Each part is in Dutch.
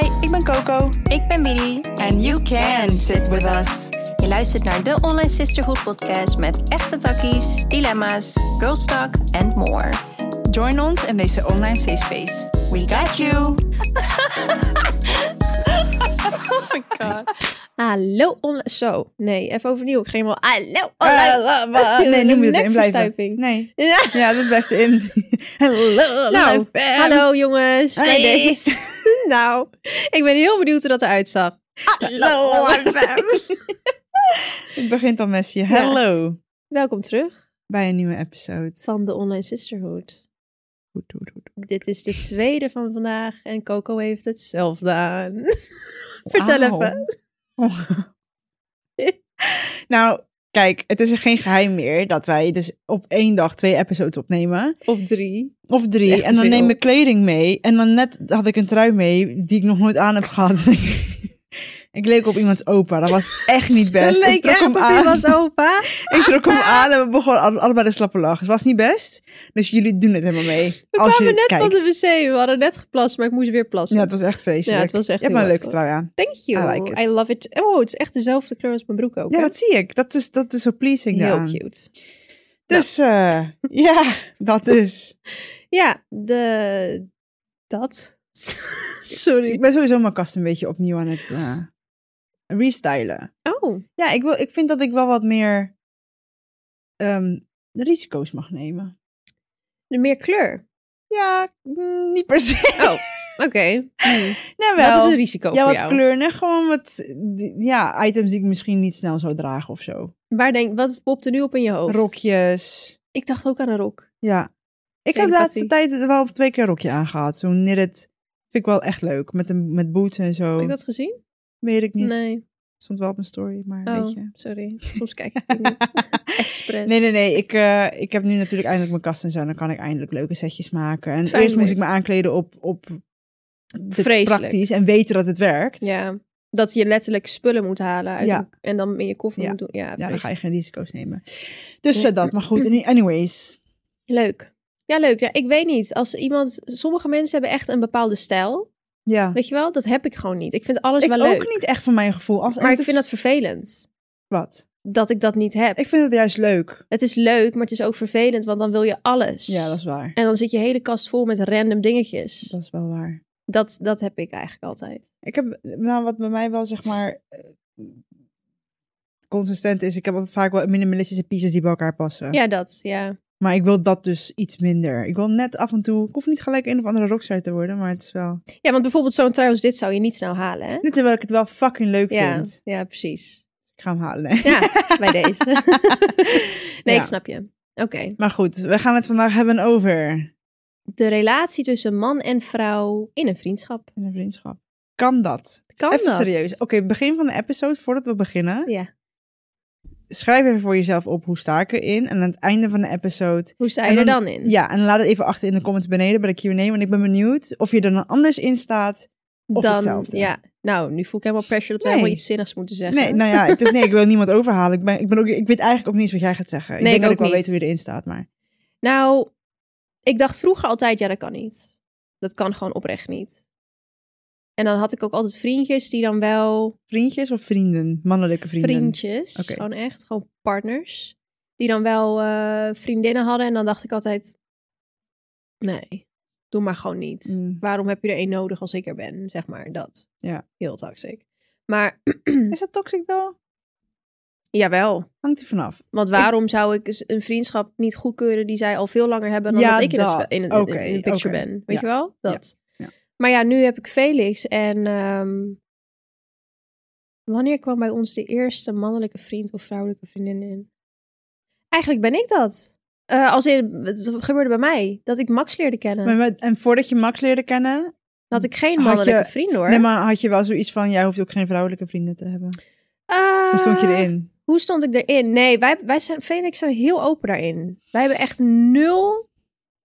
Hi, ik ben Coco. Ik ben Billy. And you can sit with us. Je luistert naar de Online Sisterhood podcast met echte takkies, dilemma's, girl talk and more. Join ons in deze online safe space. We got you. Oh my god. Hallo online... Zo, nee, even overnieuw. Ik ging wel... Hallo online... nee, nu moet je erin blijven. nekverstuiving. Nee. Ja. Ja, dat blijft erin. Hallo, Nou, hallo jongens. Bij deze. Nou, ik ben heel benieuwd hoe dat eruit zag. Hallo. Het begint al met je. Hallo. Welkom terug Bij een nieuwe episode. van de Online Sisterhood. Goed, goed, goed. Dit is de tweede van vandaag en Coco heeft het zelf gedaan. Vertel even. Nou, kijk, het is geen geheim meer dat wij dus op één dag twee episodes opnemen. Of drie. Of drie. En dan veel. neem ik kleding mee. En dan net had ik een trui mee die ik nog nooit aan heb gehad. ik leek op iemands opa. Dat was echt niet best. Leek ik trok echt hem op aan. iemands opa. Ik trok hem aan en we begonnen alle- allebei de slappe lach. Het was niet best. Dus jullie doen het helemaal mee. We als kwamen net kijkt. van de wc. We hadden net geplast, maar ik moest weer plassen. Ja, het was echt vreselijk. Ja, het was echt Je hebt wel een leuke trui aan. Thank you. I like it. I love it. Oh, het is echt dezelfde kleur als mijn broek ook. Ja, hè? dat zie ik. Dat is, dat is zo pleasing Heel daaraan. cute. Dus eh, ja, dat dus. Ja, de... Dat. Sorry. Ik ben sowieso mijn kast een beetje opnieuw aan het eh, restylen. Oh, Ja, ik, wil, ik vind dat ik wel wat meer ehm, risico's mag nemen. meer kleur. Ja, mm, niet per se. Oh, oké. Hmm. Nou, Dat wel. is een risico ja, voor wat jou. kleur. Nee, gewoon wat ja, items die ik misschien niet snel zou dragen of zo. Waar denk, wat popt er nu op in je hoofd? Rokjes. Ik dacht ook aan een rok. Ja. Ik heb de laatste tijd wel twee keer een rokje aangehad. Zo'n knitted. Vind ik wel echt leuk. Met, een, met boots en zo. Heb ik dat gezien? Weet ik niet. Nee. Stond wel op mijn story, maar Oh, weet je. sorry. Soms kijk ik niet. Expres. Nee, nee, nee. Ik, eh, ik heb nu natuurlijk eindelijk mijn kast en zo. Dan kan ik eindelijk leuke setjes maken. En Fijn eerst moest ik me aankleden op, op Vreselijk. praktisch en weten dat het werkt. Ja. Dat je letterlijk spullen moet halen uit Ja. een- en dan in je koffer Ja. moet doen. Ja, Ja, dan ga je geen risico's nemen. Dus eh, dat, maar goed. Any- Anyways. Leuk. Ja, leuk. Ja, ik weet niet. Als iemand... Sommige mensen hebben echt een bepaalde stijl. Ja. Weet je wel? Dat heb ik gewoon niet. Ik vind alles Ik wel ook leuk. niet echt van mijn gevoel. Als, Maar ik vind dat vervelend. Wat? Dat ik dat niet heb. Ik vind het juist leuk. Het is leuk, maar het is ook vervelend. Want dan wil je alles. Ja, dat is waar. En dan zit je hele kast vol met random dingetjes. Dat is wel waar. Dat, dat heb ik eigenlijk altijd. Ik heb, nou, wat bij mij wel zeg maar eh, consistent is, ik heb altijd vaak wel minimalistische pieces die bij elkaar passen. Ja, dat. Ja. Maar ik wil dat dus iets minder. Ik wil net af en toe, ik hoef niet gelijk een of andere rockstar te worden, maar het is wel. ja, want bijvoorbeeld zo'n trui als dit zou je niet snel halen, hè? Net terwijl ik het wel fucking leuk Ja, vind. ja, precies. Ik ga hem halen. Ja, bij deze. nee, Ja. ik snap je. Oké. Maar goed, we gaan het vandaag hebben over De relatie tussen man en vrouw in een vriendschap. een vriendschap. Kan dat? Kan even dat? serieus. Oké, begin van de episode, voordat we beginnen. Ja. Schrijf even voor jezelf op hoe sta ik erin. En aan het einde van de episode Hoe sta je er dan- dan in? Ja, en laat het even achter in de comments beneden bij de Q&A, want ik ben benieuwd of je er dan anders in staat. of dan, hetzelfde. Ja. Nou, nu voel ik helemaal pressure dat we Nee. helemaal iets zinnigs moeten zeggen. Nee, nou ja, het is, nee, ik wil niemand overhalen. Ik, ben, ik, ben ook, ik weet eigenlijk ook niet eens wat jij gaat zeggen. Ik Nee, denk ik dat ik wel niet. weet hoe je erin staat, maar... Nou, ik dacht vroeger altijd, ja, dat kan niet. Dat kan gewoon oprecht niet. En dan had ik ook altijd vriendjes die dan wel... Vriendjes of vrienden? Mannelijke vrienden? Vriendjes, gewoon echt, gewoon partners. Die dan wel eh, vriendinnen hadden. En dan dacht ik altijd, nee, doe maar gewoon niet. Mm. Waarom heb je er één nodig als ik er ben? Zeg maar, dat. Ja. Heel toxic. Maar, Is dat toxic wel? jawel. Hangt er vanaf. Want waarom zou ik een vriendschap niet goedkeuren die zij al veel langer hebben dan Ja, dat ik in, het, dat. in, in, Oké, in de picture ben? Weet Ja. je wel? Dat. Ja. Maar ja, nu heb ik Felix en ehm, wanneer kwam bij ons de eerste mannelijke vriend of vrouwelijke vriendin in? Eigenlijk ben ik dat. Eh, als in, het gebeurde bij mij, dat ik Max leerde kennen. Maar en voordat je Max leerde kennen, had ik geen mannelijke je- vrienden hoor. nee, maar had je wel zoiets van, jij hoeft ook geen vrouwelijke vrienden te hebben. Hoe stond je Eh, erin? Hoe stond ik erin? Nee, wij, wij zijn, Felix zijn heel open daarin. Wij hebben echt nul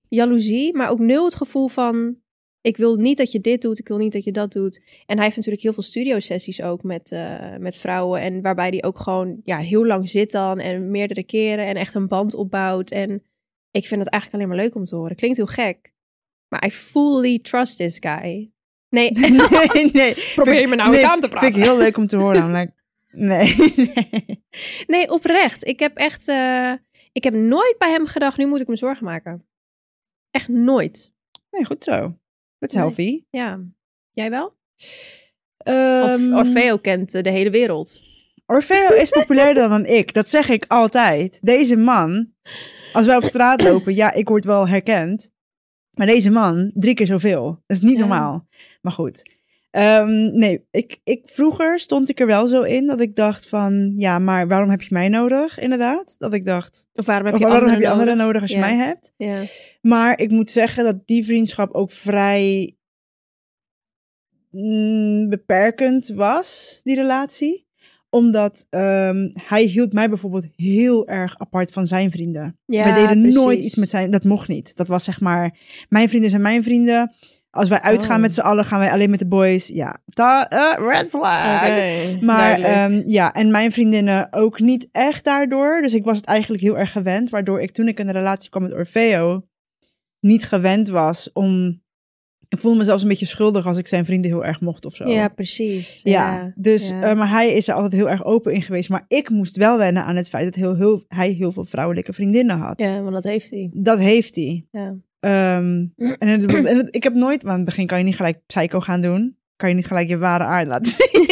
jaloezie, maar ook nul het gevoel van... Ik wil niet dat je dit doet, ik wil niet dat je dat doet. En hij heeft natuurlijk heel veel studiosessies ook met, eh, met vrouwen. En waarbij hij ook gewoon ja, heel lang zit dan en meerdere keren en echt een band opbouwt. En ik vind het eigenlijk alleen maar leuk om te horen. Klinkt heel gek, maar I fully trust this guy. Nee, nee, nee. probeer je me nou eens nee, aan te praten. Vind ik heel leuk om te horen. namelijk. Nee, nee. Nee, oprecht. Ik heb echt... eh, ik heb nooit bij hem gedacht, nu moet ik me zorgen maken. Echt nooit. Nee, goed zo. Nee. healthy. Ja. Jij wel? Ehm, Orfeo kent eh, de hele wereld. Orfeo is populairder dan ik. Dat zeg ik altijd. Deze man, als wij op straat lopen, ja, ik word wel herkend. Maar deze man, drie keer zoveel. Dat is niet Ja. normaal. Maar goed. Ehm, nee, ik, ik, vroeger stond ik er wel zo in dat ik dacht van, ja, maar waarom heb je mij nodig, inderdaad? Dat ik dacht, Of waarom heb of je waarom anderen heb je anderen nodig? als je Ja. mij hebt? Ja. Maar ik moet zeggen dat die vriendschap ook vrij mm, beperkend was, die relatie. Omdat ehm, hij hield mij bijvoorbeeld heel erg apart van zijn vrienden. Ja, wij deden precies. nooit iets met zijn... Dat mocht niet. Dat was zeg maar... Mijn vrienden zijn mijn vrienden. Als wij uitgaan Oh. met z'n allen, gaan wij alleen met de boys. Ja, da, eh, red flag. Maar ehm, ja, en mijn vriendinnen ook niet echt daardoor. Dus ik was het eigenlijk heel erg gewend. Waardoor ik toen ik in een relatie kwam met Orfeo niet gewend was om... Ik voelde me zelfs een beetje schuldig als ik zijn vrienden heel erg mocht of zo. ja, precies. Ja, dus, ja. eh, maar hij is er altijd heel erg open in geweest. Maar ik moest wel wennen aan het feit dat heel, heel, hij heel veel vrouwelijke vriendinnen had. ja, want dat heeft hij. Dat heeft hij. Ja. Ehm, en, het- en het- ik heb nooit, want aan het begin kan je niet gelijk psycho gaan doen. Kan je niet gelijk je ware aard laten zien.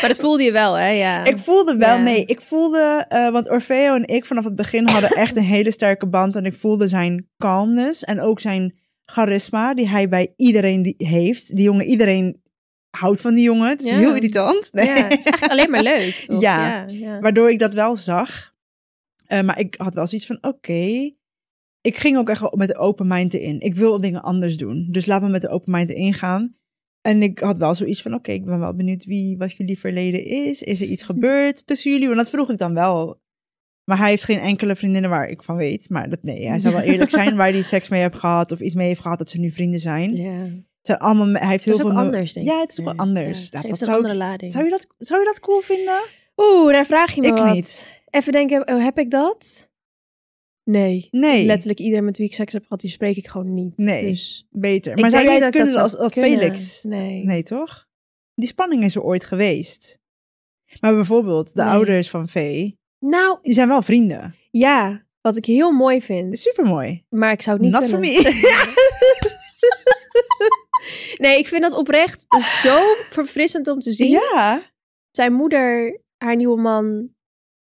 maar dat voelde je wel, hè? Ja. Ik voelde wel, Ja. nee, ik voelde, eh, want Orfeo en ik vanaf het begin hadden echt een hele sterke band. En ik voelde zijn calmness en ook zijn charisma die hij bij iedereen die heeft. Die jongen, iedereen houdt van die jongen. Het is Ja. heel irritant. Nee. Ja, het is eigenlijk alleen maar leuk, ja, ja. Waardoor ik dat wel zag. Eh, maar ik had wel zoiets van, oké. Ik ging ook echt met de open mind erin. Ik wil dingen anders doen. Dus laat me met de open mind erin gaan. En ik had wel zoiets van, oké, ik ben wel benieuwd wie, wat jullie verleden is. Is er iets gebeurd tussen jullie? Want dat vroeg ik dan wel. Maar hij heeft geen enkele vriendinnen waar ik van weet. Maar dat, nee, hij zal wel eerlijk zijn waar hij seks mee heeft gehad. Of iets mee heeft gehad dat ze nu vrienden zijn. ja. Het zijn allemaal, hij heeft heel Dat is veel... ook anders, denk ik. Ja, het is ook wel anders. Ja, dat een zou, ik- andere lading. zou, je dat, zou je dat cool vinden? Oeh, daar vraag je me Ik wat. niet. Even denken, oh, heb ik dat? Nee. Nee. Letterlijk iedereen met wie ik seks heb gehad, die spreek ik gewoon niet. Nee. Dus Beter. ik Maar zou jij het dat kunnen dat als, zou als kunnen. Felix? Nee. Nee, toch? Die spanning is er ooit geweest. Maar bijvoorbeeld de Nee. ouders van Vee, Nou, die zijn wel vrienden. ja. Wat ik heel mooi vind. Super mooi. Maar ik zou het niet Not for kunnen. me. Nee, ik vind dat oprecht zo verfrissend om te zien. Ja. Zijn moeder, haar nieuwe man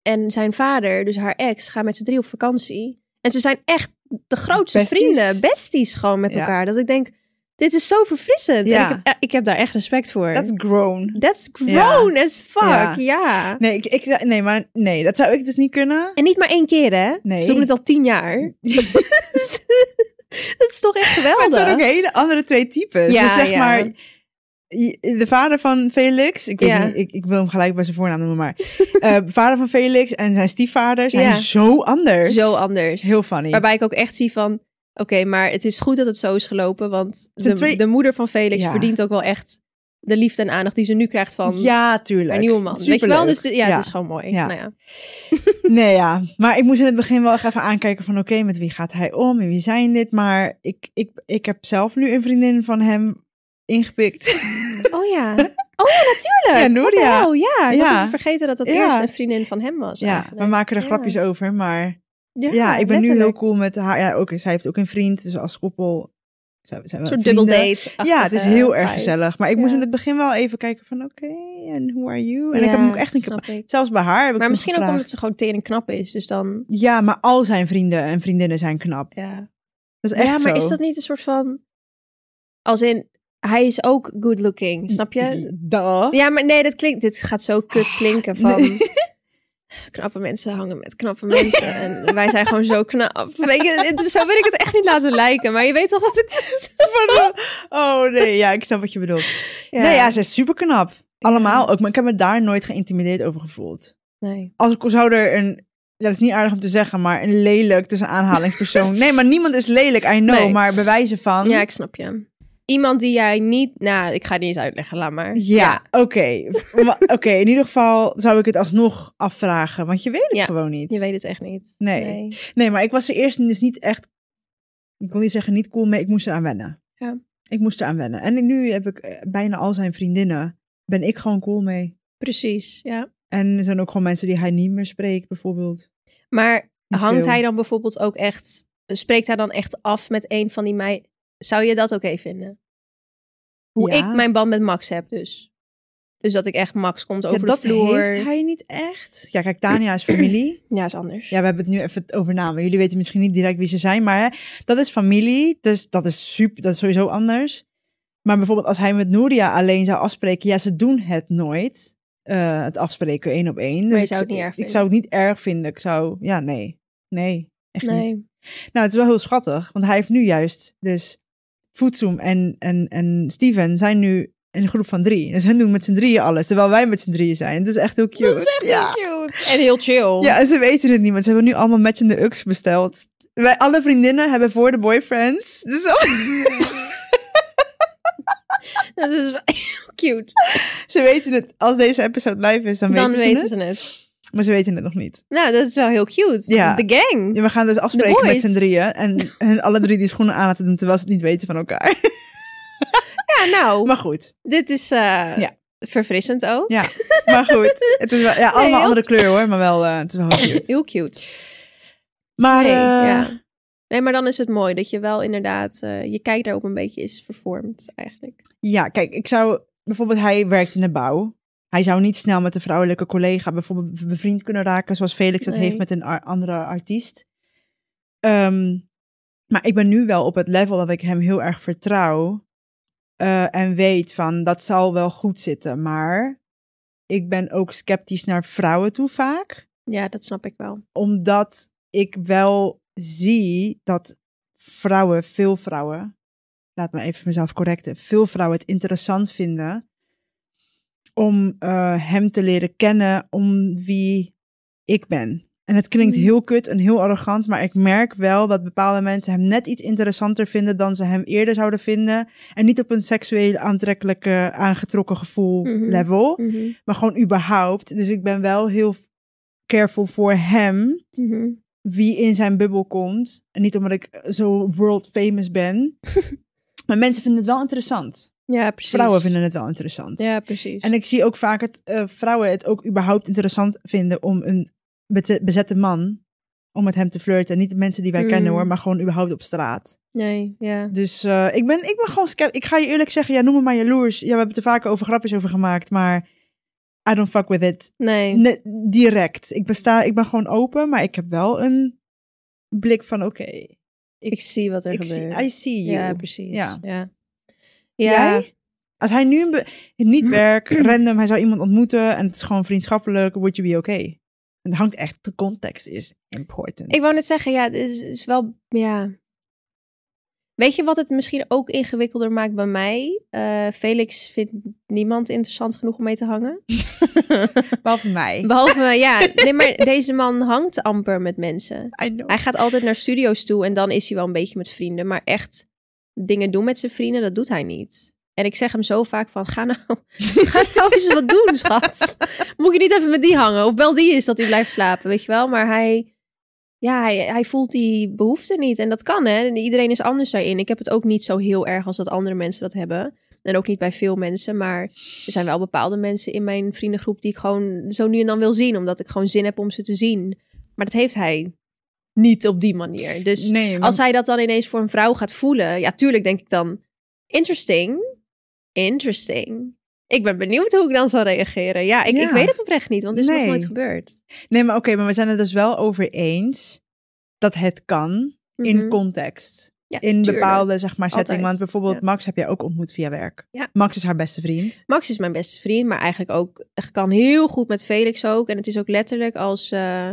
en zijn vader, dus haar ex, gaan met z'n drie op vakantie. En ze zijn echt de grootste Besties. vrienden, besties gewoon met Ja. elkaar. Dat ik denk, dit is zo verfrissend. Ja. Ik, heb, ik heb daar echt respect voor. That's grown. That's grown as fuck, Ja. ja. Nee, ik, nee, maar nee, dat zou ik dus niet kunnen. En niet maar één keer, hè? Nee. Ze doen het al tien jaar. dat is toch echt Maar het geweldig? zijn ook hele andere twee types. Ja, dus zeg maar, de vader van Felix, ik, weet Ja. niet, ik, ik wil hem gelijk bij zijn voornaam noemen, maar eh, vader van Felix en zijn stiefvader zijn Ja. zo anders. Zo anders. Heel funny. Waarbij ik ook echt zie van... Oké, maar het is goed dat het zo is gelopen. Want de, twee- de moeder van Felix Ja. verdient ook wel echt de liefde en aandacht die ze nu krijgt van ja, tuurlijk. haar nieuwe man. Weet je wel? Dus de- ja, het is gewoon mooi. Ja. Nou ja. Nee, ja. Maar ik moest in het begin wel echt even aankijken van... oké, met wie gaat hij om en wie zijn dit? Maar ik, ik, ik heb zelf nu een vriendin van hem ingepikt. Oh ja. Oh ja, natuurlijk. Ja, Noeria. Oh ja, ik Ja. vergeten dat dat Ja. eerst een vriendin van hem was. ja, eigenlijk. we maken er grapjes over. Maar Ja, ja, ik ben nu heel cool met haar. Ja, ook, zij heeft ook een vriend, dus als koppel... Zijn, zijn Een we soort vrienden. date. Ja, het is heel erg gezellig. Maar ik moest in het begin wel even kijken van... oké, en who are you? En ik heb hem ook echt een keer... Zelfs bij haar heb ik Maar misschien ook omdat ze gewoon tering knap is. Dus dan, Ja, maar al zijn vrienden en vriendinnen zijn knap. ja. Dat is echt ja, maar zo. is dat niet een soort van... Als in, hij is ook good looking, snap je? Duh. Ja, maar nee, dat klinkt, dit gaat zo kut klinken van... Nee. Knappe mensen hangen met knappe mensen. En wij zijn gewoon zo knap. Weet je, zo wil ik het echt niet laten lijken. Maar je weet toch wat ik... Oh nee, ja, ik snap wat je bedoelt. Ja. Nee, ja, ze is super knap. Allemaal ook, maar ik heb me daar nooit geïntimideerd over gevoeld. Nee. Als ik zou er een, dat is niet aardig om te zeggen, maar een lelijk tussen aanhalingspersoon. nee, maar niemand is lelijk, I know, Nee. maar bewijzen van. Ja, ik snap je. Iemand die jij niet... Nou, ik ga het niet eens uitleggen, laat maar. Ja, oké. Oké, in ieder geval zou ik het alsnog afvragen, want je weet het Ja, gewoon niet. Je weet het echt niet. Nee. nee. Nee, maar ik was er eerst dus niet echt, ik wil niet zeggen niet cool mee, ik moest eraan wennen. Ja. Ik moest eraan wennen. En nu heb ik eh, bijna al zijn vriendinnen. Ben ik gewoon cool mee. Precies, ja. En er zijn ook gewoon mensen die hij niet meer spreekt, bijvoorbeeld. Maar Niet hangt veel. hij dan bijvoorbeeld ook echt... Spreekt hij dan echt af met een van die meiden? Zou je dat oké vinden? Hoe Ja. ik mijn band met Max heb dus. Dus dat ik echt Max komt over ja, dat de vloer. heeft hij niet echt. Ja, kijk, Tania is familie. Ja, is anders. Ja, we hebben het nu even over namen. Jullie weten misschien niet direct wie ze zijn, maar hè, dat is familie. Dus dat is super, dat is sowieso anders. Maar bijvoorbeeld als hij met Nouria alleen zou afspreken, ja, ze doen het nooit. eh, het afspreken één op één. je Dus ik, zou het niet erg ik vinden? zou het niet erg vinden. Ik zou, ja, nee. Nee, echt niet. Nee. Nou, het is wel heel schattig, want hij heeft nu juist, dus Voetzoom en, en, en Steven zijn nu in een groep van drie. Dus hun doen met z'n drieën alles, terwijl wij met z'n drieën zijn. Het is echt heel cute. Dat is echt ja. heel cute. En heel chill. Ja, en ze weten het niet, want ze hebben nu allemaal matchende ux besteld. Wij, alle vriendinnen hebben voor de boyfriends. Dus Dat is wel heel cute. ze weten het, als deze episode live is, dan, Dan weten, weten ze, het. ze het. Maar ze weten het nog niet. Nou, dat is wel heel cute. Ja. De gang. Ja, we gaan dus afspreken met z'n drieën. En hun alle drie die schoenen aan laten doen, terwijl ze het niet weten van elkaar. Ja, nou, Maar goed, dit is eh, Ja. verfrissend ook. ja. Maar goed, het is wel, ja, allemaal andere kleur hoor, maar wel, eh, het is wel heel cute. Heel cute. Maar Nee, eh, ja. nee, maar dan is het mooi dat je wel inderdaad, je kijk daarop een beetje is vervormd eigenlijk. Ja, kijk, ik zou bijvoorbeeld, hij werkt in de bouw. Hij zou niet snel met een vrouwelijke collega bijvoorbeeld bevriend kunnen raken, zoals Felix dat Nee. heeft met een ar- andere artiest. Ehm, maar ik ben nu wel op het level dat ik hem heel erg vertrouw eh, en weet van dat zal wel goed zitten. Maar ik ben ook sceptisch naar vrouwen toe vaak Ja, dat snap ik wel. omdat ik wel zie dat vrouwen, veel vrouwen, laat me even mezelf correcten, veel vrouwen het interessant vinden om eh, hem te leren kennen om wie ik ben. En het klinkt Mm. heel kut en heel arrogant, maar ik merk wel dat bepaalde mensen hem net iets interessanter vinden dan ze hem eerder zouden vinden. En niet op een seksueel aantrekkelijke, aangetrokken gevoel Mhm. level, Mhm, maar gewoon überhaupt. Dus ik ben wel heel careful voor hem mhm. wie in zijn bubbel komt. En niet omdat ik zo world famous ben. maar mensen vinden het wel interessant. Ja, precies. Vrouwen vinden het wel interessant. Ja, precies. En ik zie ook vaak dat eh, vrouwen het ook überhaupt interessant vinden om een beze- bezette man, om met hem te flirten. Niet de mensen die wij Mm. kennen hoor, maar gewoon überhaupt op straat. Nee, ja. Dus eh, ik, ben, ik ben gewoon. Ik ga je eerlijk zeggen, ja, noem me maar jaloers. Ja, we hebben het er vaker over grapjes over gemaakt, maar I don't fuck with it. Nee. Ne- direct. Ik, besta, ik ben gewoon open, maar ik heb wel een blik van oké. Ik zie wat er ik zie, gebeurt. I see you. ja, precies. Ja. Ja. Ja. Jij? Als hij nu niet werkt, random, hij zou iemand ontmoeten en het is gewoon vriendschappelijk, would you be okay? En het hangt echt, de context is important. Ik wou net zeggen, ja, het is, is wel, ja. Weet je wat het misschien ook ingewikkelder maakt bij mij? Eh, Felix vindt niemand interessant genoeg om mee te hangen. Behalve mij. Behalve, ja, nee, maar deze man hangt amper met mensen. I know. Hij gaat altijd naar studio's toe en dan is hij wel een beetje met vrienden. Maar echt dingen doen met zijn vrienden, dat doet hij niet. En ik zeg hem zo vaak van, ga nou, ga nou eens wat doen, schat. Moet je niet even met die hangen? Of bel die eens dat hij blijft slapen, weet je wel? Maar hij, ja, hij, hij voelt die behoefte niet. En dat kan, hè. En Iedereen is anders daarin. Ik heb het ook niet zo heel erg als dat andere mensen dat hebben. En ook niet bij veel mensen. Maar er zijn wel bepaalde mensen in mijn vriendengroep die ik gewoon zo nu en dan wil zien. Omdat ik gewoon zin heb om ze te zien. Maar dat heeft hij niet op die manier. Dus nee, maar- als hij dat dan ineens voor een vrouw gaat voelen, ja, tuurlijk denk ik dan, interesting, interesting. Ik ben benieuwd hoe ik dan zal reageren. Ja, ik, ik weet het oprecht niet, want het is nog nooit gebeurd. nee, maar oké, maar we zijn het dus wel over eens dat het kan in Mhm. context. Ja, In tuurlijk. bepaalde, zeg maar, setting. Altijd. Want bijvoorbeeld Ja. Max heb jij ook ontmoet via werk. Ja. Max is haar beste vriend. Max is mijn beste vriend, maar eigenlijk ook kan heel goed met Felix ook. En het is ook letterlijk als, eh,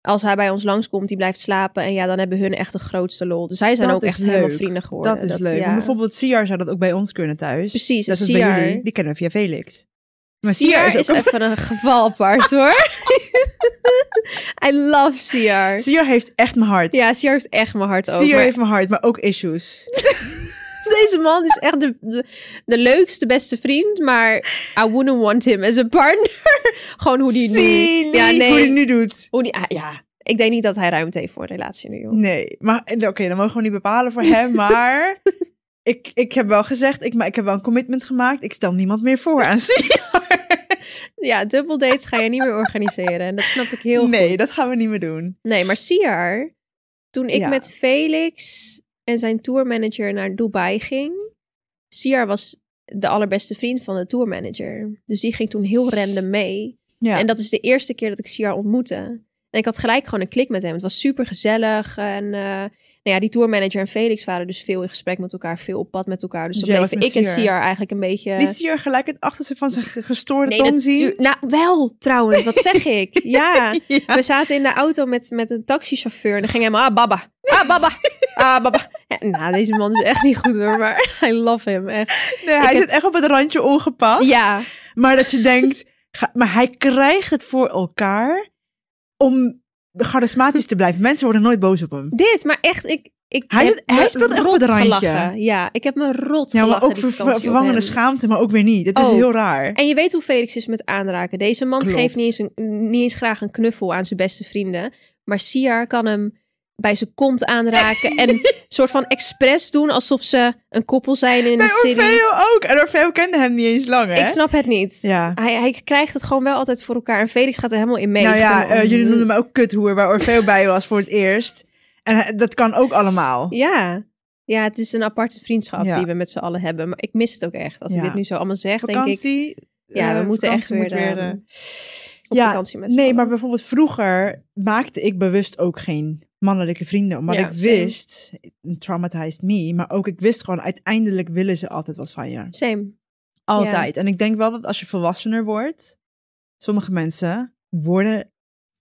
als hij bij ons langskomt, die blijft slapen. En ja, dan hebben hun echt de grootste lol. Dus zij zijn Dat ook echt helemaal leuk. vrienden geworden. Dat is leuk. ja. Bijvoorbeeld Siar zou dat ook bij ons kunnen thuis. Precies, Dat is bij Siar- jullie. Die kennen we via Felix. Maar Siar is, is ook een- even een geval apart hoor. I love Siar. Siar heeft echt mijn hart. Ja, Siar heeft echt mijn hart ook. Siar maar heeft mijn hart, maar ook issues. Deze man is echt de, de, de leukste beste vriend, maar I wouldn't want him as a partner. Gewoon hoe die nu... Ja, nee. hoe hij nu doet. Hoe die, ah, ja, ik denk niet dat hij ruimte heeft voor een relatie nu, joh. Nee, maar oké, dan mogen we niet bepalen voor hem, maar ik, ik heb wel gezegd, ik, maar ik heb wel een commitment gemaakt. Ik stel niemand meer voor aan. Ja, dubbel dates ga je niet meer organiseren. En dat snap ik heel nee, goed. dat gaan we niet meer doen. Nee, maar Siar, toen ik Ja. met Felix en zijn tourmanager naar Dubai ging, Siar was de allerbeste vriend van de tourmanager. Dus die ging toen heel random mee. Ja. En dat is de eerste keer dat ik Siar ontmoette. En ik had gelijk gewoon een klik met hem. Het was super gezellig. En eh, nou ja, die tourmanager en Felix waren dus veel in gesprek met elkaar, veel op pad met elkaar. Dus dan bleven was ik en Siar. Eigenlijk een beetje. Liet Siar gelijk het achterste van zijn ge- gestoorde Nee, tong zien? Nou, wel trouwens. Wat zeg ik? Ja. Ja. We zaten in de auto met, met een taxichauffeur. En dan ging hij maar, ah, baba. Ah, baba. Ah, baba. Ja, nou, deze man is echt niet goed hoor. Maar I love hem, echt. Nee, hij zit echt op het randje ongepast. Ja. Maar dat je denkt, ga- maar hij krijgt het voor elkaar om charismatisch te blijven. Mensen worden nooit boos op hem. Dit, maar echt, ik... ik Hij zit- hij speelt echt op het randje. gelachen. Ja, ik heb me rot Ja, maar ook ver- vervangende schaamte, maar ook weer niet. Het is Ook. heel raar. En je weet hoe Felix is met aanraken. Deze man Klopt. geeft niet eens, een, niet eens graag een knuffel aan zijn beste vrienden. Maar Siar kan hem bij zijn kont aanraken. en een soort van expres doen alsof ze een koppel zijn in Bij de city. Orfeo ook. En Orfeo kende hem niet eens lang, hè? Ik snap het niet. Ja. Hij, hij krijgt het gewoon wel altijd voor elkaar. En Felix gaat er helemaal in mee. nou Ik ja, eh, jullie noemden me ook kuthoer, waar Orfeo bij was voor het eerst. En dat kan ook allemaal. Ja. ja, het is een aparte vriendschap Ja. die we met z'n allen hebben. Maar ik mis het ook echt. Als ik Ja. dit nu zo allemaal zeg, denk ik... Vakantie. Ja, we eh, moeten echt vakantie weer, moet eh, op ja, vakantie met z'n Nee, allen. maar bijvoorbeeld vroeger maakte ik bewust ook geen mannelijke vrienden. Omdat Ja, ik wist, traumatized me, maar ook ik wist gewoon, uiteindelijk willen ze altijd wat van je. Same. Altijd. En ik denk wel dat als je volwassener wordt, sommige mensen worden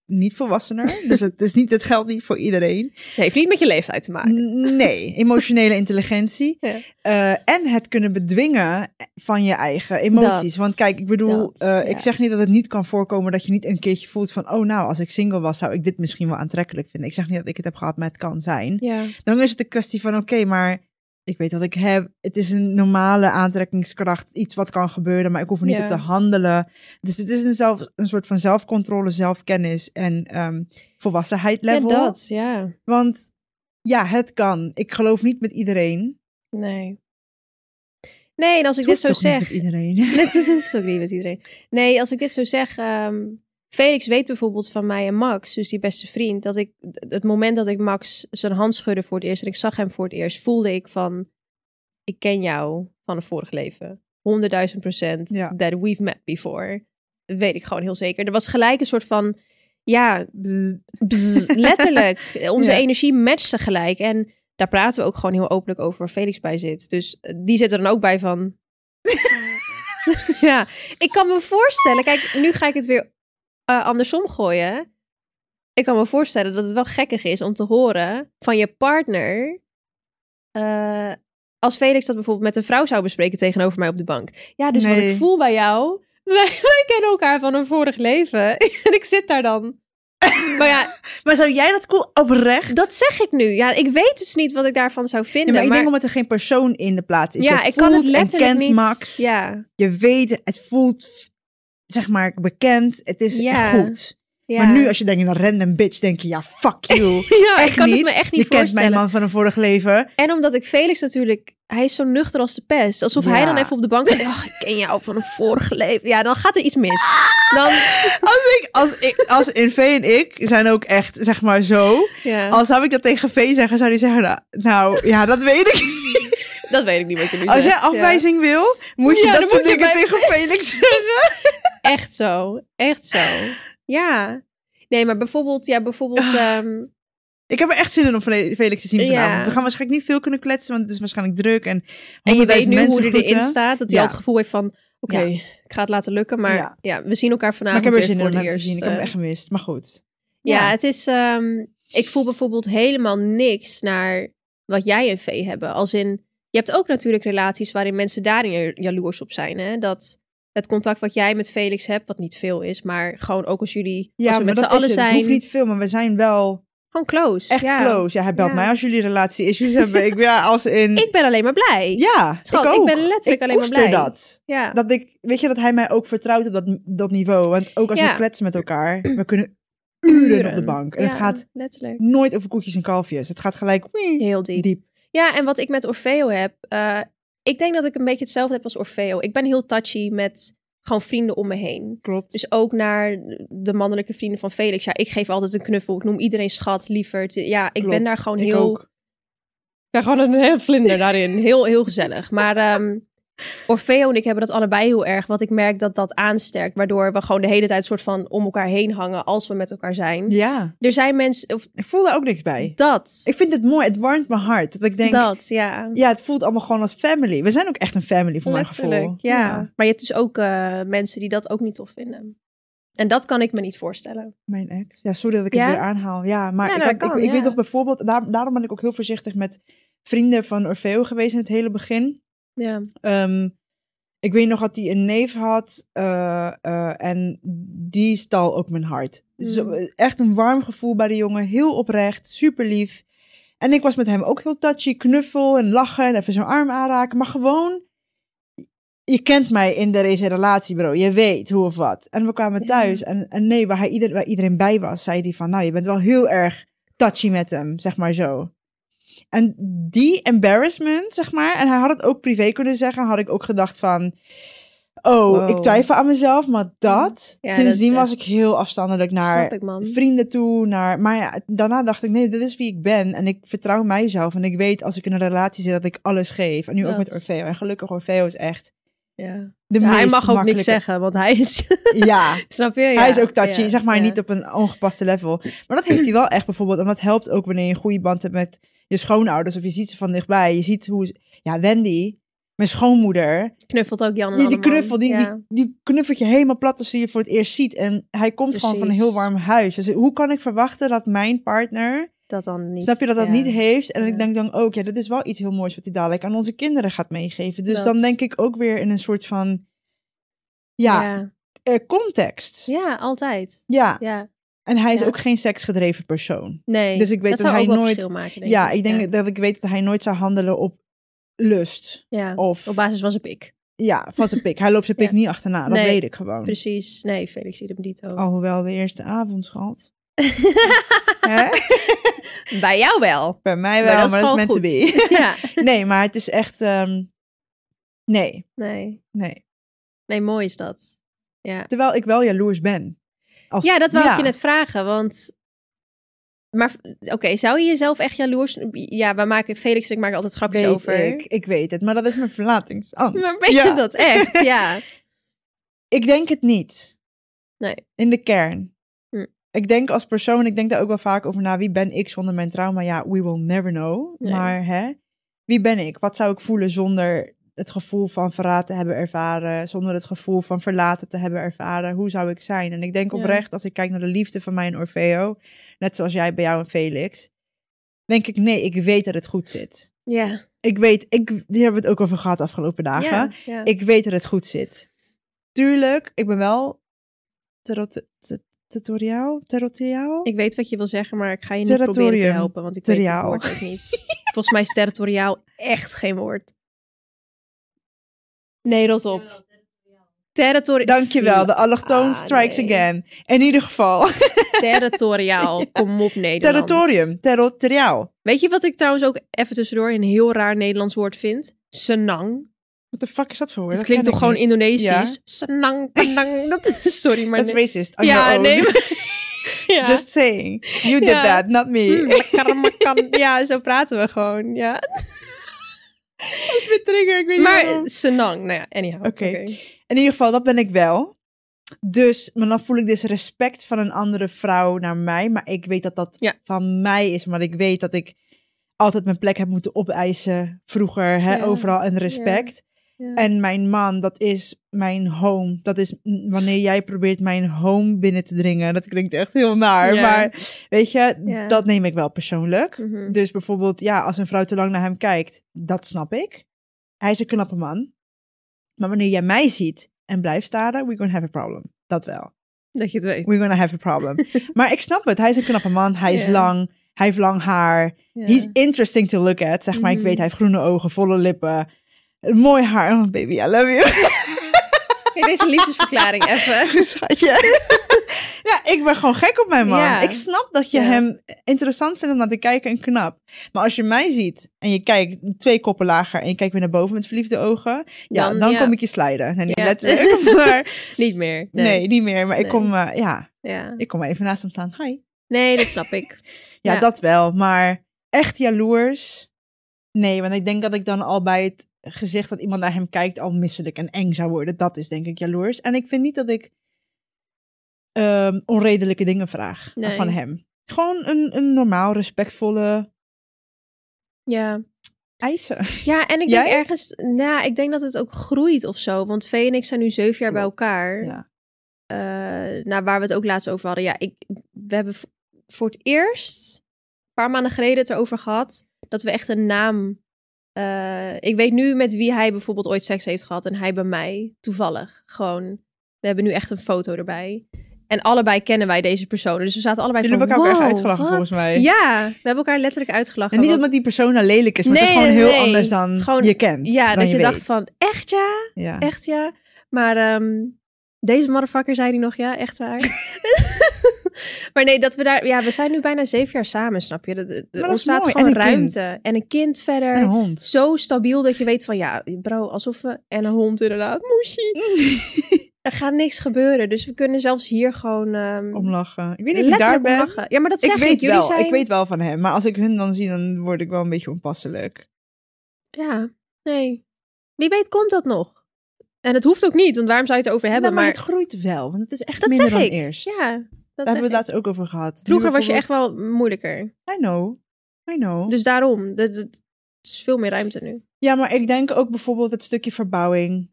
niet volwassener. dus het, is niet, het geldt niet voor iedereen. Het heeft niet met je leeftijd te maken. Nee, emotionele intelligentie. Ja. Eh, en het kunnen bedwingen van je eigen emoties. Dat, Want kijk, ik bedoel, dat, eh, ik zeg niet dat het niet kan voorkomen dat je niet een keertje voelt van, oh nou, als ik single was, zou ik dit misschien wel aantrekkelijk vinden. Ik zeg niet dat ik het heb gehad, maar het kan zijn. Ja. Dan is het een kwestie van, oké, maar ik weet wat ik heb. Het is een normale aantrekkingskracht, iets wat kan gebeuren, maar ik hoef er niet Ja. op te handelen. Dus het is een, zelf, een soort van zelfcontrole, zelfkennis en ehm, volwassenheid ja, level. dat. Ja. Want ja, het kan. Ik geloof niet met iedereen. Nee. Nee, en als ik Het dit zo hoeft toch niet zeg... met iedereen. Dat hoeft ook niet met iedereen. Nee, als ik dit zo zeg... ehm, Felix weet bijvoorbeeld van mij en Max, dus die beste vriend, dat ik het moment dat ik Max zijn hand schudde voor het eerst en ik zag hem voor het eerst, voelde ik van, ik ken jou van een vorig leven. 100.000 procent Ja. that we've met before. Dat weet ik gewoon heel zeker. Er was gelijk een soort van, ja, bzz, bzz, letterlijk. Onze Ja. energie matchte gelijk. En daar praten we ook gewoon heel openlijk over waar Felix bij zit. Dus eh, die zit er dan ook bij van... ja, ik kan me voorstellen... Kijk, nu ga ik het weer eh, andersom gooien. Ik kan me voorstellen dat het wel gekkig is om te horen van je partner... eh, als Felix dat bijvoorbeeld met een vrouw zou bespreken tegenover mij op de bank. Ja, dus wat ik voel bij jou... Wij, wij kennen elkaar van een vorig leven. en ik zit daar dan. Maar ja, Maar zou jij dat cool oprecht? dat zeg ik nu. Ja, ik weet dus niet wat ik daarvan zou Ja, vinden. maar ik maar denk omdat er geen persoon in de plaats is. ja, je ik kan het voelt en letterlijk kent niet. Max. Ja, Je weet, het voelt, zeg maar, bekend. Het is echt goed. ja. Maar nu als je denkt naar random bitch, denk je, ja, fuck you. ja, echt ik kan niet. het me echt niet je kent mijn man van een vorig leven. En omdat ik Felix natuurlijk, hij is zo nuchter als de pest. Alsof hij dan even op de bank zit. Oh, ik ken jou van een vorig leven. Ja, dan gaat er iets mis. Dan, Als ik, als ik, als in V en ik zijn ook echt, zeg maar zo. ja, Als zou ik dat tegen V zeggen, zou hij zeggen, nou, nou ja, dat weet ik niet. dat weet ik niet wat je nu Als jij afwijzing wil, moet je dat soort dingen bij- tegen Felix zeggen. Echt zo, echt zo. Ja. Nee, maar bijvoorbeeld, ja, bijvoorbeeld... Ah. ehm, Ik heb er echt zin in om Fe- Felix te zien Ja. vanavond. We gaan waarschijnlijk niet veel kunnen kletsen, want het is waarschijnlijk druk. En, En je weet nu hoe hij erin staat. Dat hij Ja. al het gevoel heeft van... Oké, Ja. ik ga het laten lukken. Maar ja, we zien elkaar Maar vanavond ik heb er zin in om te zien. Ik heb hem eh. echt gemist, maar goed. Ja, het is. ehm, ik voel bijvoorbeeld helemaal niks naar wat jij en Vee hebben. Als in, je hebt ook natuurlijk relaties waarin mensen daarin ja- jaloers op zijn. Hè? Dat het contact wat jij met Felix hebt, wat niet veel is, maar gewoon ook als jullie, Ja, als we met z'n allen het. zijn, Het hoeft niet veel, maar we zijn wel gewoon close. echt ja. close. Ja, hij belt Ja. mij als jullie relatie-issues hebben. Ik, ja, als in... Ik ben alleen maar blij. ja, Schat, ik ben letterlijk ik alleen maar blij. dat. Ja. Dat ik, weet je, dat hij mij ook vertrouwt op dat, dat niveau. Want ook als Ja. we kletsen met elkaar, we kunnen uren, op de bank. En het gaat letterlijk. nooit over koekjes en kalfjes. Het gaat gelijk Heel diep. diep. Ja, en wat ik met Orfeo heb, eh, ik denk dat ik een beetje hetzelfde heb als Orfeo. Ik ben heel touchy met gewoon vrienden om me heen. Klopt. Dus ook naar de mannelijke vrienden van Felix. Ja, ik geef altijd een knuffel. Ik noem iedereen schat, lieverd. Ja, ik ben daar gewoon Ik heel... ook. Ja, gewoon een heel vlinder daarin. Heel, heel gezellig. Maar ehm Orfeo en ik hebben dat allebei heel erg. Wat ik merk dat dat aansterkt. Waardoor we gewoon de hele tijd soort van om elkaar heen hangen als we met elkaar zijn. Ja, Er zijn mensen... Of ik voel daar ook niks bij. dat. Ik vind het mooi, het warmt mijn hart. Dat ik denk, dat, ja. ja, het voelt allemaal gewoon als family. We zijn ook echt een family voor mijn gevoel. Letterlijk, ja. Maar je hebt dus ook eh, mensen die dat ook niet tof vinden. En dat kan ik me niet voorstellen. Mijn ex. Ja, sorry dat ik Ja? het weer aanhaal. Ja, maar Ja, ik, nou, ik, kan, ik weet ja. nog bijvoorbeeld, daar, daarom ben ik ook heel voorzichtig met vrienden van Orfeo geweest in het hele begin. Ja. Ehm, ik weet nog dat hij een neef had eh, eh, en die stal ook mijn hart. Zo, Mm. echt een warm gevoel bij de jongen, heel oprecht, super lief. En ik was met hem ook heel touchy, knuffel en lachen en even zo'n arm aanraken. Maar gewoon, je kent mij in deze relatie, bro. Je weet hoe of wat. En we kwamen Ja. thuis en, en nee, waar, hij ieder, waar iedereen bij was, zei hij van, nou, je bent wel heel erg touchy met hem, zeg maar zo. En die embarrassment, zeg maar, en hij had het ook privé kunnen zeggen, had ik ook gedacht van, oh, Wow. ik twijfel aan mezelf, maar dat, Ja, sindsdien dat was ik heel afstandelijk naar ik, vrienden toe, naar, maar ja, daarna dacht ik, nee, dit is wie ik ben en ik vertrouw mijzelf en ik weet als ik in een relatie zit dat ik alles geef. En nu ook met Orfeo. En gelukkig Orfeo is echt Ja. de Ja, meest hij mag ook niks zeggen, want hij is... Ja, Snap je? Ja. hij is ook touchy, Ja. zeg maar niet op een ongepaste level. Maar dat heeft hij wel echt bijvoorbeeld. En dat helpt ook wanneer je een goede band hebt met je schoonouders. Of je ziet ze van dichtbij. Je ziet hoe... Ja, Wendy, mijn schoonmoeder. Knuffelt ook Jan Die, die Anneman. knuffel, die, Ja. die, die knuffelt je helemaal plat als je je voor het eerst ziet. En hij komt gewoon van een heel warm huis. Dus hoe kan ik verwachten dat mijn partner... Dat dan niet. Snap je dat dat ja. niet heeft? En Ja. ik denk dan ook, ja, dat is wel iets heel moois wat hij dadelijk aan onze kinderen gaat meegeven. Dus Dat. dan denk ik ook weer in een soort van... Ja, Ja. eh, context. Ja, altijd. Ja, Ja. En hij is Ja. ook geen seksgedreven persoon. Nee. Dus ik weet dat hij wel nooit- maken, denk ja, ik denk Ja. dat ik weet dat hij nooit zou handelen op lust. Ja. Of Op basis van zijn pik. ja, van zijn pik. Hij loopt zijn pik niet achterna. Dat Nee, weet ik gewoon. Precies. Nee, Felix ziet hem niet ook. Alhoewel de eerste avond, schat. Hè? Bij jou wel. Bij mij Maar wel, maar dat is meant to gewoon be. ja. nee, maar het is echt... ehm, nee, Nee. nee. Nee, mooi is dat. Ja. Terwijl ik wel jaloers ben. Als, Ja, dat wou ja. ik je net vragen, want... Maar oké, zou je jezelf echt jaloers... Ja, we maken... Felix en ik maken altijd grapjes Weet over. ik, ik weet het. Maar dat is mijn verlatingsangst. Maar ben je ja. dat echt? Ja. Ik denk het niet. Nee. In de kern. Hm. Ik denk als persoon, ik denk daar ook wel vaak over na. Wie ben ik zonder mijn trauma? Ja, we will never know. Nee. Maar hè, wie ben ik? Wat zou ik voelen zonder het gevoel van verraad te hebben ervaren? Zonder het gevoel van verlaten te hebben ervaren? Hoe zou ik zijn? En ik denk oprecht, als ik kijk naar de liefde van mij en Orfeo, net zoals jij bij jou en Felix, denk ik nee, ik weet dat het goed zit. Ja. Ik weet, ik, die hebben we het ook over gehad de afgelopen dagen. Ja. ja. Ik weet dat het goed zit. Tuurlijk, ik ben wel territoriaal. Territoriaal? Ik weet wat je wil zeggen, maar ik ga je niet proberen te helpen, want ik weet het woord ook niet. Volgens mij is territoriaal echt geen woord. Nee, rot op. Territoriaal. Dankjewel, de allochtoon Ah, strikes nee. again. In ieder geval, Territoriaal. Kom op, Nederland. territorium, territoriaal. Weet je wat ik trouwens ook even tussendoor een heel raar Nederlands woord vind? Senang. Wat de fuck is dat voor woord? Dat Dat klinkt toch gewoon niet. Indonesisch? Ja, Senang, penang. Dat sorry, maar dat is racist. On Ja, your own. nee. maar- ja. Just saying. You did Ja. that, not me. Hmm. Ja, zo praten we gewoon. Ja. Dat is mijn trigger, ik weet niet. Maar Senang, nou ja, anyhow. Oké. In ieder geval, dat ben ik wel. Dus, maar dan voel ik dus respect van een andere vrouw naar mij. Maar ik weet dat dat Ja. van mij is. Maar ik weet dat ik altijd mijn plek heb moeten opeisen vroeger. Hè, Ja. overal en respect. Ja. En mijn man, dat is mijn home. Dat is wanneer jij probeert mijn home binnen te dringen. Dat klinkt echt heel naar. Ja. Maar weet je, Ja. dat neem ik wel persoonlijk. Mhm. Dus bijvoorbeeld, ja, als een vrouw te lang naar hem kijkt, dat snap ik. Hij is een knappe man. Maar wanneer jij mij ziet en blijft staren, we're gonna have a problem. Dat wel. Dat je het weet. We're gonna have a problem. maar ik snap het. Hij is een knappe man. Hij is lang. Hij heeft lang haar. He's interesting to look at. Zeg maar, ik Mhm. weet, hij heeft groene ogen, volle lippen. Mooi haar. Oh, baby, I love you. Hey, deze liefdesverklaring even. Schatje. ja, ik ben gewoon gek op mijn man. Ja. Ik snap dat je Ja. hem interessant vindt om naar te kijken en knap. Maar als je mij ziet en je kijkt twee koppen lager en je kijkt weer naar boven met verliefde ogen, ja, dan, Dan, ja. kom ik je slijden. Nee, niet letterlijk, maar Niet meer. nee. Nee. niet meer. Maar ik kom, eh, ja, ik kom even naast hem staan. Hi. Nee, dat snap ik. Ja, Ja. dat wel. Maar echt jaloers? Nee, want ik denk dat ik dan al bij het gezicht dat iemand naar hem kijkt al misselijk en eng zou worden. Dat is denk ik jaloers. En ik vind niet dat ik ehm, onredelijke dingen vraag Nee. van hem. Gewoon een, een normaal, respectvolle Ja. eisen. Ja, en ik Jij? denk ergens, nou, ik denk dat het ook groeit of zo. Want Vee en ik zijn nu zeven jaar bij elkaar. Ja. Eh, nou, waar we het ook laatst over hadden. Ja, ik, we hebben v- voor het eerst, een paar maanden geleden het erover gehad, dat we echt een naam... eh, ik weet nu met wie hij bijvoorbeeld ooit seks heeft gehad en hij bij mij, toevallig. Gewoon, we hebben nu echt een foto erbij. En allebei kennen wij deze personen. Dus we zaten allebei Jullie van, hebben elkaar ook echt wow, uitgelachen wat? volgens mij. Ja, we hebben elkaar letterlijk uitgelachen. En niet omdat die persoon nou lelijk is, maar het is gewoon heel nee. anders dan Gewoon- je kent. Ja, dan dat je, dacht van, echt ja? Ja. Echt ja? Maar ehm, deze motherfucker zei hij nog ja, echt waar. maar nee, dat we daar, ja, we zijn nu bijna zeven jaar samen, snap je? Er- ontstaat gewoon En ruimte. kind. En een kind verder. En een hond. Zo stabiel dat je weet van, ja, bro, alsof we... En een hond inderdaad, moesie. er gaat niks gebeuren. Dus we kunnen zelfs hier gewoon... ehm Omlachen. Ik weet niet of ik daar ben. om lachen. Ja, maar dat Ik zeg ik. weet Jullie wel, zijn... ik weet wel van hem. Maar als ik hun dan zie, dan word ik wel een beetje onpasselijk. Ja, nee. Wie weet komt dat nog. En het hoeft ook niet, want waarom zou je het over hebben? Nou, maar, maar het groeit wel, want het is echt dat minder zeg dan ik. eerst. Ja, Daar hebben we het laatst ook over gehad. Vroeger was je echt wel moeilijker. I know, I know. Dus daarom, dat, dat is veel meer ruimte nu. Ja, maar ik denk ook bijvoorbeeld het stukje verbouwing.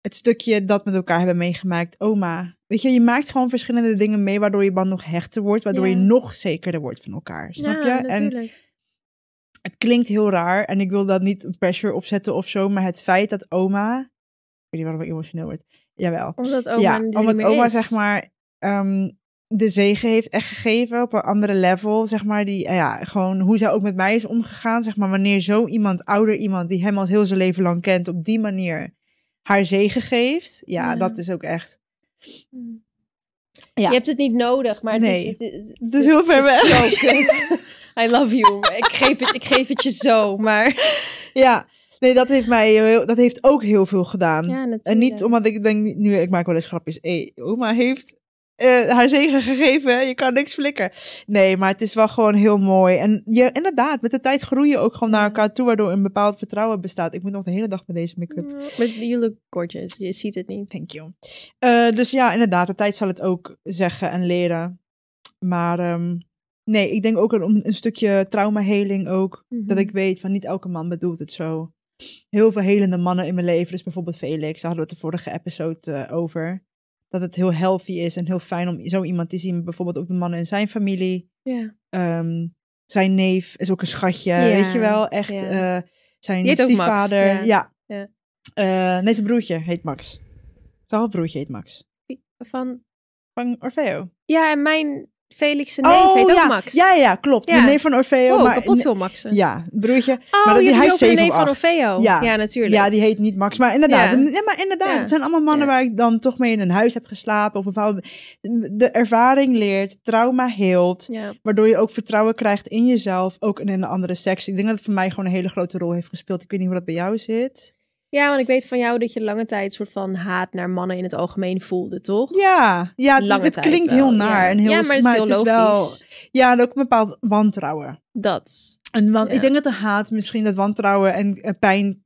Het stukje dat met elkaar hebben meegemaakt. Oma. Weet je, je maakt gewoon verschillende dingen mee waardoor je band nog hechter wordt. Waardoor Ja. je nog zekerder wordt van elkaar. Snap ja, je? En natuurlijk. het klinkt heel raar. En ik wil dat niet een pressure opzetten of zo. Maar het feit dat oma... Ik weet niet waarom ik emotioneel word. Jawel. Omdat oma ja, omdat oma is. zeg maar ehm, de zegen heeft echt gegeven op een andere level, zeg maar. Die, eh, ja, gewoon hoe zij ook met mij is omgegaan, zeg maar. Wanneer zo iemand, ouder iemand, die hem al heel zijn leven lang kent, op die manier haar zegen geeft. Ja, Ja. dat is ook echt... Ja. Je hebt het niet nodig, maar het Nee. is... Het, het- Het is heel ver het weg. I love you. Ik geef, het, ik geef het je zo, maar... Ja, nee, dat heeft mij heel, dat heeft ook heel veel gedaan. Ja. En niet omdat ik denk, nu, ik maak wel eens grapjes. Hé, oma heeft eh, haar zegen gegeven. Je kan niks flikken. Nee, maar het is wel gewoon heel mooi. En je, inderdaad, met de tijd groei je ook gewoon naar elkaar toe, waardoor een bepaald vertrouwen bestaat. Ik moet nog de hele dag met deze make-up. But you look gorgeous. Je ziet het niet. Thank you. Eh, dus ja, inderdaad, de tijd zal het ook zeggen en leren. Maar ehm, nee, ik denk ook een, een stukje traumaheling ook. Mhm. Dat ik weet van niet elke man bedoelt het zo. Heel veel helende mannen in mijn leven, dus bijvoorbeeld Felix, daar hadden we het de vorige episode eh, over. Dat het heel healthy is en heel fijn om zo iemand te zien. Bijvoorbeeld ook de mannen in zijn familie. Ja. Ehm, zijn neef is ook een schatje, Ja, weet je wel. Echt, ja. eh, zijn Max, stiefvader. ja. ja. Ja. Eh, nee, zijn broertje heet Max. Zijn halfbroertje heet Max. Van... Van Orfeo. Ja, en mijn Felix zijn neef heet ook Oh, ja. Max. Ja, ja, klopt. Ja. De neef van Orfeo. oh, maar, kapot veel Maxen. Ja, broertje. Oh, Maar dat- je hij is het over de zeven neef of van acht. Orfeo. Ja. Ja, natuurlijk. Ja, die heet niet Max. Maar inderdaad, Ja. maar inderdaad het zijn allemaal mannen waar ik dan toch mee in een huis heb geslapen. Of bepaalde, de ervaring leert, trauma heelt. Waardoor je ook vertrouwen krijgt in jezelf, ook in de andere seks. Ik denk dat het voor mij gewoon een hele grote rol heeft gespeeld. Ik weet niet hoe dat bij jou zit. Ja, want ik weet van jou dat je lange tijd soort van haat naar mannen in het algemeen voelde, toch? Ja, ja het, is- het klinkt wel, heel naar. ja. En heel, ja, maar het is heel wel. Ja, en ook een bepaald wantrouwen. Dat. En want, Ja. Ik denk dat de haat misschien dat wantrouwen en pijn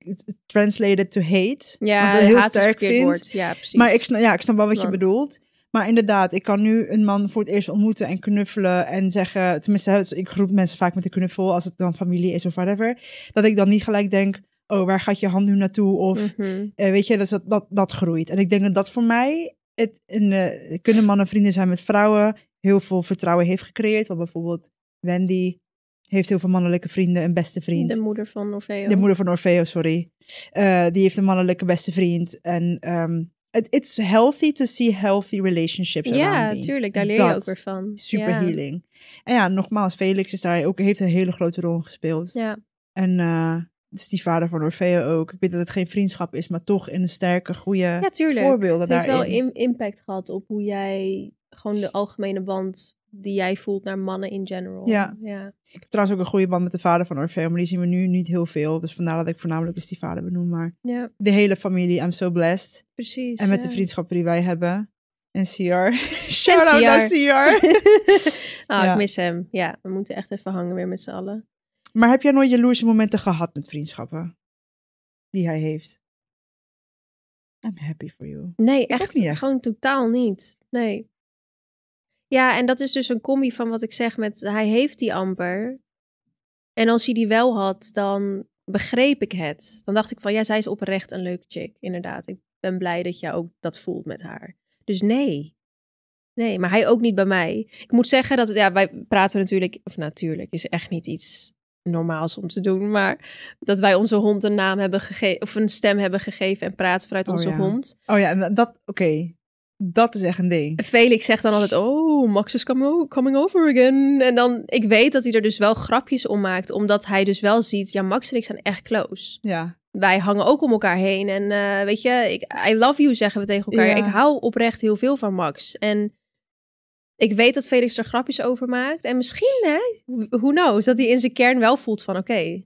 translated to hate. Ja, wat ik heel haat sterk vind. woord. Ja, precies. Maar ik snap, ja, ik snap wel wat je bedoelt. Maar inderdaad, ik kan nu een man voor het eerst ontmoeten en knuffelen en zeggen, tenminste, ik groet mensen vaak met een knuffel als het dan familie is of whatever, dat ik dan niet gelijk denk, oh, waar gaat je hand nu naartoe? Of Mhm. eh, weet je, dat, dat, dat, groeit. En ik denk dat dat voor mij, het, in, eh, kunnen mannen vrienden zijn met vrouwen, heel veel vertrouwen heeft gecreëerd. Want bijvoorbeeld Wendy heeft heel veel mannelijke vrienden, een beste vriend. De moeder van Orfeo. De moeder van Orfeo, sorry. Eh, die heeft een mannelijke beste vriend. En ehm it, it's healthy to see healthy relationships Ja, tuurlijk. Daar leer je Dat. ook weer van. Super ja. healing. En ja, nogmaals, Felix is daar ook, heeft een hele grote rol in gespeeld. Ja. En eh, Is die vader van Orfeo ook. Ik weet dat het geen vriendschap is, maar toch in een sterke, goede Ja, tuurlijk. voorbeelden Het heeft wel daarin. im- impact gehad op hoe jij gewoon de algemene band die jij voelt naar mannen in general. Ja. ja. Ik heb trouwens ook een goede band met de vader van Orfeo, maar die zien we nu niet heel veel. Dus vandaar dat ik voornamelijk eens die vader benoem. Maar Ja, de hele familie, I'm so blessed. precies. En met ja. de vriendschappen die wij hebben. En CR. Shout out naar CR. Ah, Ja. ik mis hem. Ja, we moeten echt even hangen weer met z'n allen. Maar heb jij nooit jaloerse momenten gehad met vriendschappen? Die hij heeft? I'm happy for you. Nee, echt, niet echt. gewoon totaal niet. Nee. Ja, en dat is dus een combi van wat ik zeg met hij heeft die amper. En als hij die wel had, dan begreep ik het. Dan dacht ik van ja, zij is oprecht een leuke chick. Inderdaad, ik ben blij dat jij ook dat voelt met haar. Dus nee. Nee, maar hij ook niet bij mij. Ik moet zeggen dat, ja, wij praten natuurlijk, of natuurlijk, is echt niet iets normaals om te doen, maar dat wij onze hond een naam hebben gegeven, of een stem hebben gegeven en praten vanuit Oh onze ja. hond. Oh ja, en dat, oké. Dat is echt een ding. Felix zegt dan altijd, oh, Max is coming, over again. En dan, ik weet dat hij er dus wel grapjes om maakt, omdat hij dus wel ziet, ja, Max en ik zijn echt close. Ja. Wij hangen ook om elkaar heen en eh, weet je, ik, I love you zeggen we tegen elkaar. Ja. Ik hou oprecht heel veel van Max. En ik weet dat Felix er grapjes over maakt. En misschien, hè, who knows, dat hij in zijn kern wel voelt van, oké,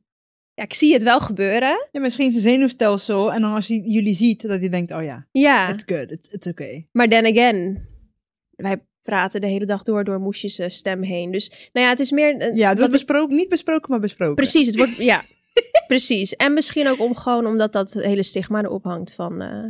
ja, ik zie het wel gebeuren. ja, misschien zijn zenuwstelsel. En dan als hij jullie ziet, dat hij denkt, oh ja, Ja. it's good, it's, it's okay. Maar then again, wij praten de hele dag door door Moesjes eh, stem heen. Dus nou ja, het is meer... Ja, het wordt besproken, niet besproken, maar besproken. Precies, het wordt... Ja, precies. En misschien ook om gewoon omdat dat hele stigma erop hangt van... eh,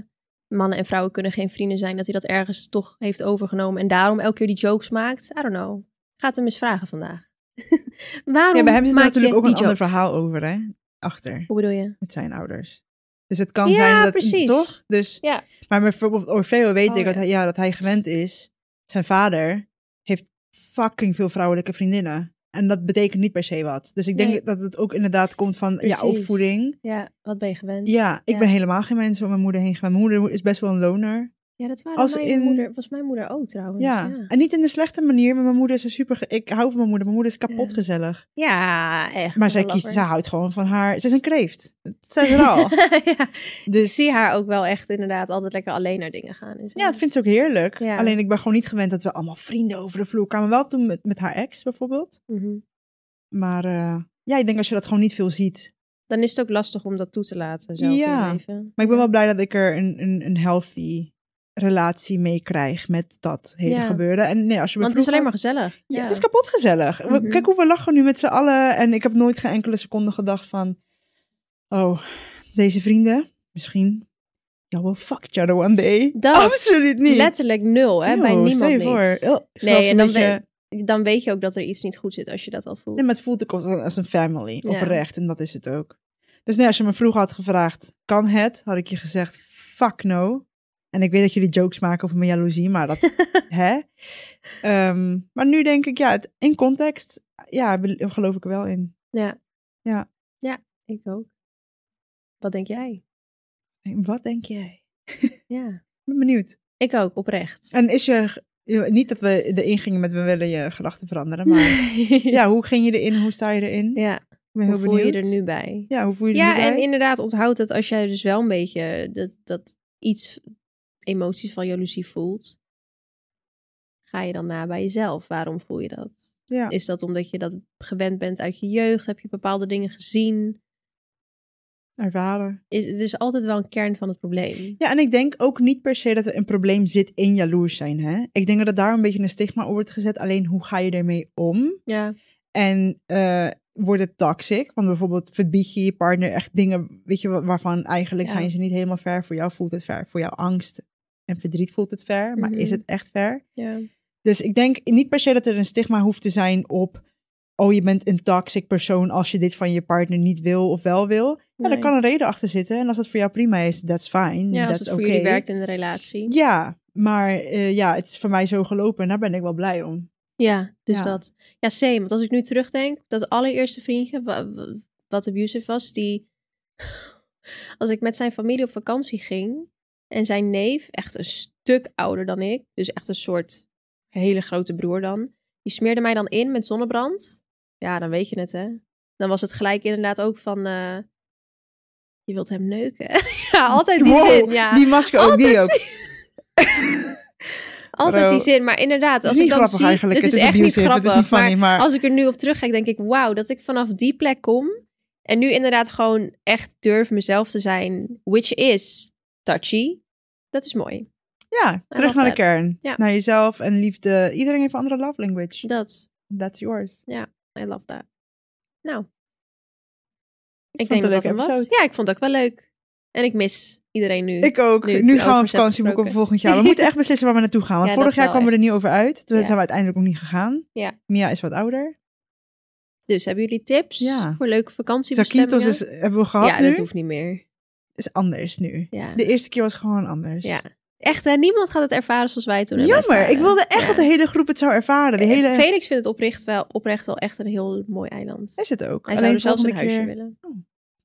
mannen en vrouwen kunnen geen vrienden zijn. Dat hij dat ergens toch heeft overgenomen. En daarom elke keer die jokes maakt. I don't know. Gaat hem eens vragen vandaag. Waarom Ja, bij hem zit er natuurlijk ook een ander verhaal over, hè? Achter, Hoe bedoel je? met zijn ouders. Dus het kan Ja, zijn dat... precies. Toch? Dus, Ja. Maar bijvoorbeeld Orfeo weet Oh, ik dat hij, ja, dat hij gewend is. Zijn vader heeft fucking veel vrouwelijke vriendinnen. En dat betekent niet per se wat. Dus ik denk Nee. dat het ook inderdaad komt van ja, opvoeding. Ja, wat ben je gewend? Ja, ik Ja. ben helemaal geen mensen om mijn moeder heen gegaan. Mijn moeder is best wel een loner. Ja, dat waren Als mijn in- moeder, was mijn moeder ook trouwens. Ja. Ja, en niet in de slechte manier, maar mijn moeder is een super... Ik hou van mijn moeder. Mijn moeder is kapot Ja. gezellig. Ja, echt. Maar zij kiest, zij houdt gewoon van haar... Ze is een kreeft. Het zegt er al. ja, Dus ik zie haar ook wel echt inderdaad altijd lekker alleen naar dingen gaan. En zo. Ja, dat vindt ze ook heerlijk. Ja. Alleen ik ben gewoon niet gewend dat we allemaal vrienden over de vloer kwamen. Wel toen met, met haar ex bijvoorbeeld. Mhm. Maar eh, ja, ik denk als je dat gewoon niet veel ziet. Dan is het ook lastig om dat toe te laten zelf in Ja. je leven. Maar ik ben wel blij dat ik er een, een, een healthy relatie mee krijg met dat hele Ja. gebeuren. En nee, als je me Want het is alleen vroeg maar gezellig. Ja, het is kapot gezellig. Mhm. Kijk hoe we lachen nu met z'n allen. En ik heb nooit geen enkele seconde gedacht van... Oh, deze vrienden, misschien... Y'all will fuck each other one day. Dat. Absoluut niet. Letterlijk nul, hè? bij niemand niet. Oh, Nee, en dan, beetje- weet, dan weet je ook dat er iets niet goed zit als je dat al voelt. Nee, maar het voelt ook als, als een family, Ja. oprecht. En dat is het ook. Dus nee, als je me vroeger had gevraagd, kan het? Had ik je gezegd, fuck no. En ik weet dat jullie jokes maken over mijn jaloezie, maar dat, hè? Ehm, maar nu denk ik, ja, het, in context, ja, geloof ik er wel in. Ja. Ja. Ja, ik ook. Wat denk jij? Wat denk jij? Ja. Ik ben benieuwd. Ik ook, oprecht. En is je, niet dat we erin gingen met we willen je gedachten veranderen, maar ja, hoe ging je erin? Hoe sta je erin? ja. Ik ben heel Hoe voel je er nu bij? Ja, hoe voel je er Ja, nu bij? en inderdaad, onthoud het als jij dus wel een beetje dat, dat iets emoties van jaloezie voelt. Ga je dan na bij jezelf? Waarom voel je dat? ja. Is dat omdat je dat gewend bent uit je jeugd? Heb je bepaalde dingen gezien? ervaren. Is, het is altijd wel een kern van het probleem. Ja, en ik denk ook niet per se dat er een probleem zit in jaloers zijn. Hè? Ik denk dat er daar een beetje een stigma op wordt gezet. Alleen hoe ga je ermee om? Ja, En eh, wordt het toxic? Want bijvoorbeeld verbied je je partner echt dingen, weet je, wa- waarvan eigenlijk Ja. zijn ze niet helemaal ver. Voor jou voelt het ver. Voor jouw angst en verdriet voelt het ver. Maar Mhm. is het echt ver? ja. Dus ik denk niet per se dat er een stigma hoeft te zijn op... Oh, je bent een toxic persoon als je dit van je partner niet wil of wel wil. Ja, daar kan een reden achter zitten. En als dat voor jou prima is, that's fine. ja als that's het voor okay. jullie werkt in de relatie. Ja, maar eh, ja, het is voor mij zo gelopen en daar ben ik wel blij om. Ja, dus Ja. dat. Ja, same. Want als ik nu terugdenk, dat allereerste vriendje, wa- wa- wat abusive was, die... Als ik met zijn familie op vakantie ging en zijn neef, echt een stuk ouder dan ik, dus echt een soort hele grote broer dan, die smeerde mij dan in met zonnebrand. Ja, dan weet je het, hè. Dan was het gelijk inderdaad ook van, eh, Je wilt hem neuken. ja, altijd die Wow, zin. Ja. Die masker ook, die ook. Altijd die zin. Maar inderdaad, Het als is ik niet dan grappig zie... eigenlijk. Het, is is echt niet grappig. is niet funny, maar- als ik er nu op terugkijk, denk ik... Wauw, dat ik vanaf die plek kom... En nu inderdaad gewoon echt durf mezelf te zijn. Which is touchy. Dat is mooi. Ja, terug naar de kern. Ja. Naar jezelf en liefde. Iedereen heeft een andere love language. Dat. That's yours. I love that. Nou. Ik, denk dat dat was. Ja, ik vond het ook wel leuk. En ik mis iedereen nu. Ik ook. Nu gaan we vakantie boeken voor volgend jaar. We moeten echt beslissen waar we naartoe gaan. Want Ja, vorig jaar kwamen we er niet over uit. Toen Ja. zijn we uiteindelijk ook niet gegaan. Ja. Mia is wat ouder. Dus hebben jullie tips Ja. voor leuke vakantiebestemmingen? Zakynthos is, hebben we gehad ja, nu. dat hoeft niet meer. Is anders nu. Ja. De eerste keer was gewoon anders. ja. Echt, hè? niemand gaat het ervaren zoals wij toen hebben Jammer. ervaren. Ik wilde echt Ja. dat de hele groep het zou ervaren. De Eh, hele... Felix vindt het oprecht wel, oprecht wel echt een heel mooi eiland. Is het ook. Hij zou er zelfs een huisje keer... willen.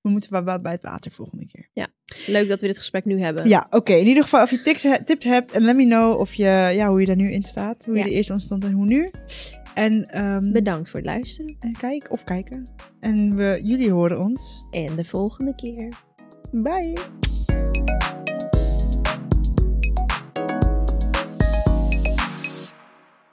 We moeten wel bij het water volgende keer. Leuk dat we dit gesprek nu hebben. Ja, oké. In ieder geval, of je tips, he- tips hebt. En let me know of je, ja, hoe je daar nu in staat. Hoe Ja. je er eerst ontstond en hoe nu. En, ehm, Bedankt voor het luisteren. en kijk of kijken. En we, jullie horen ons. En de volgende keer. Bye.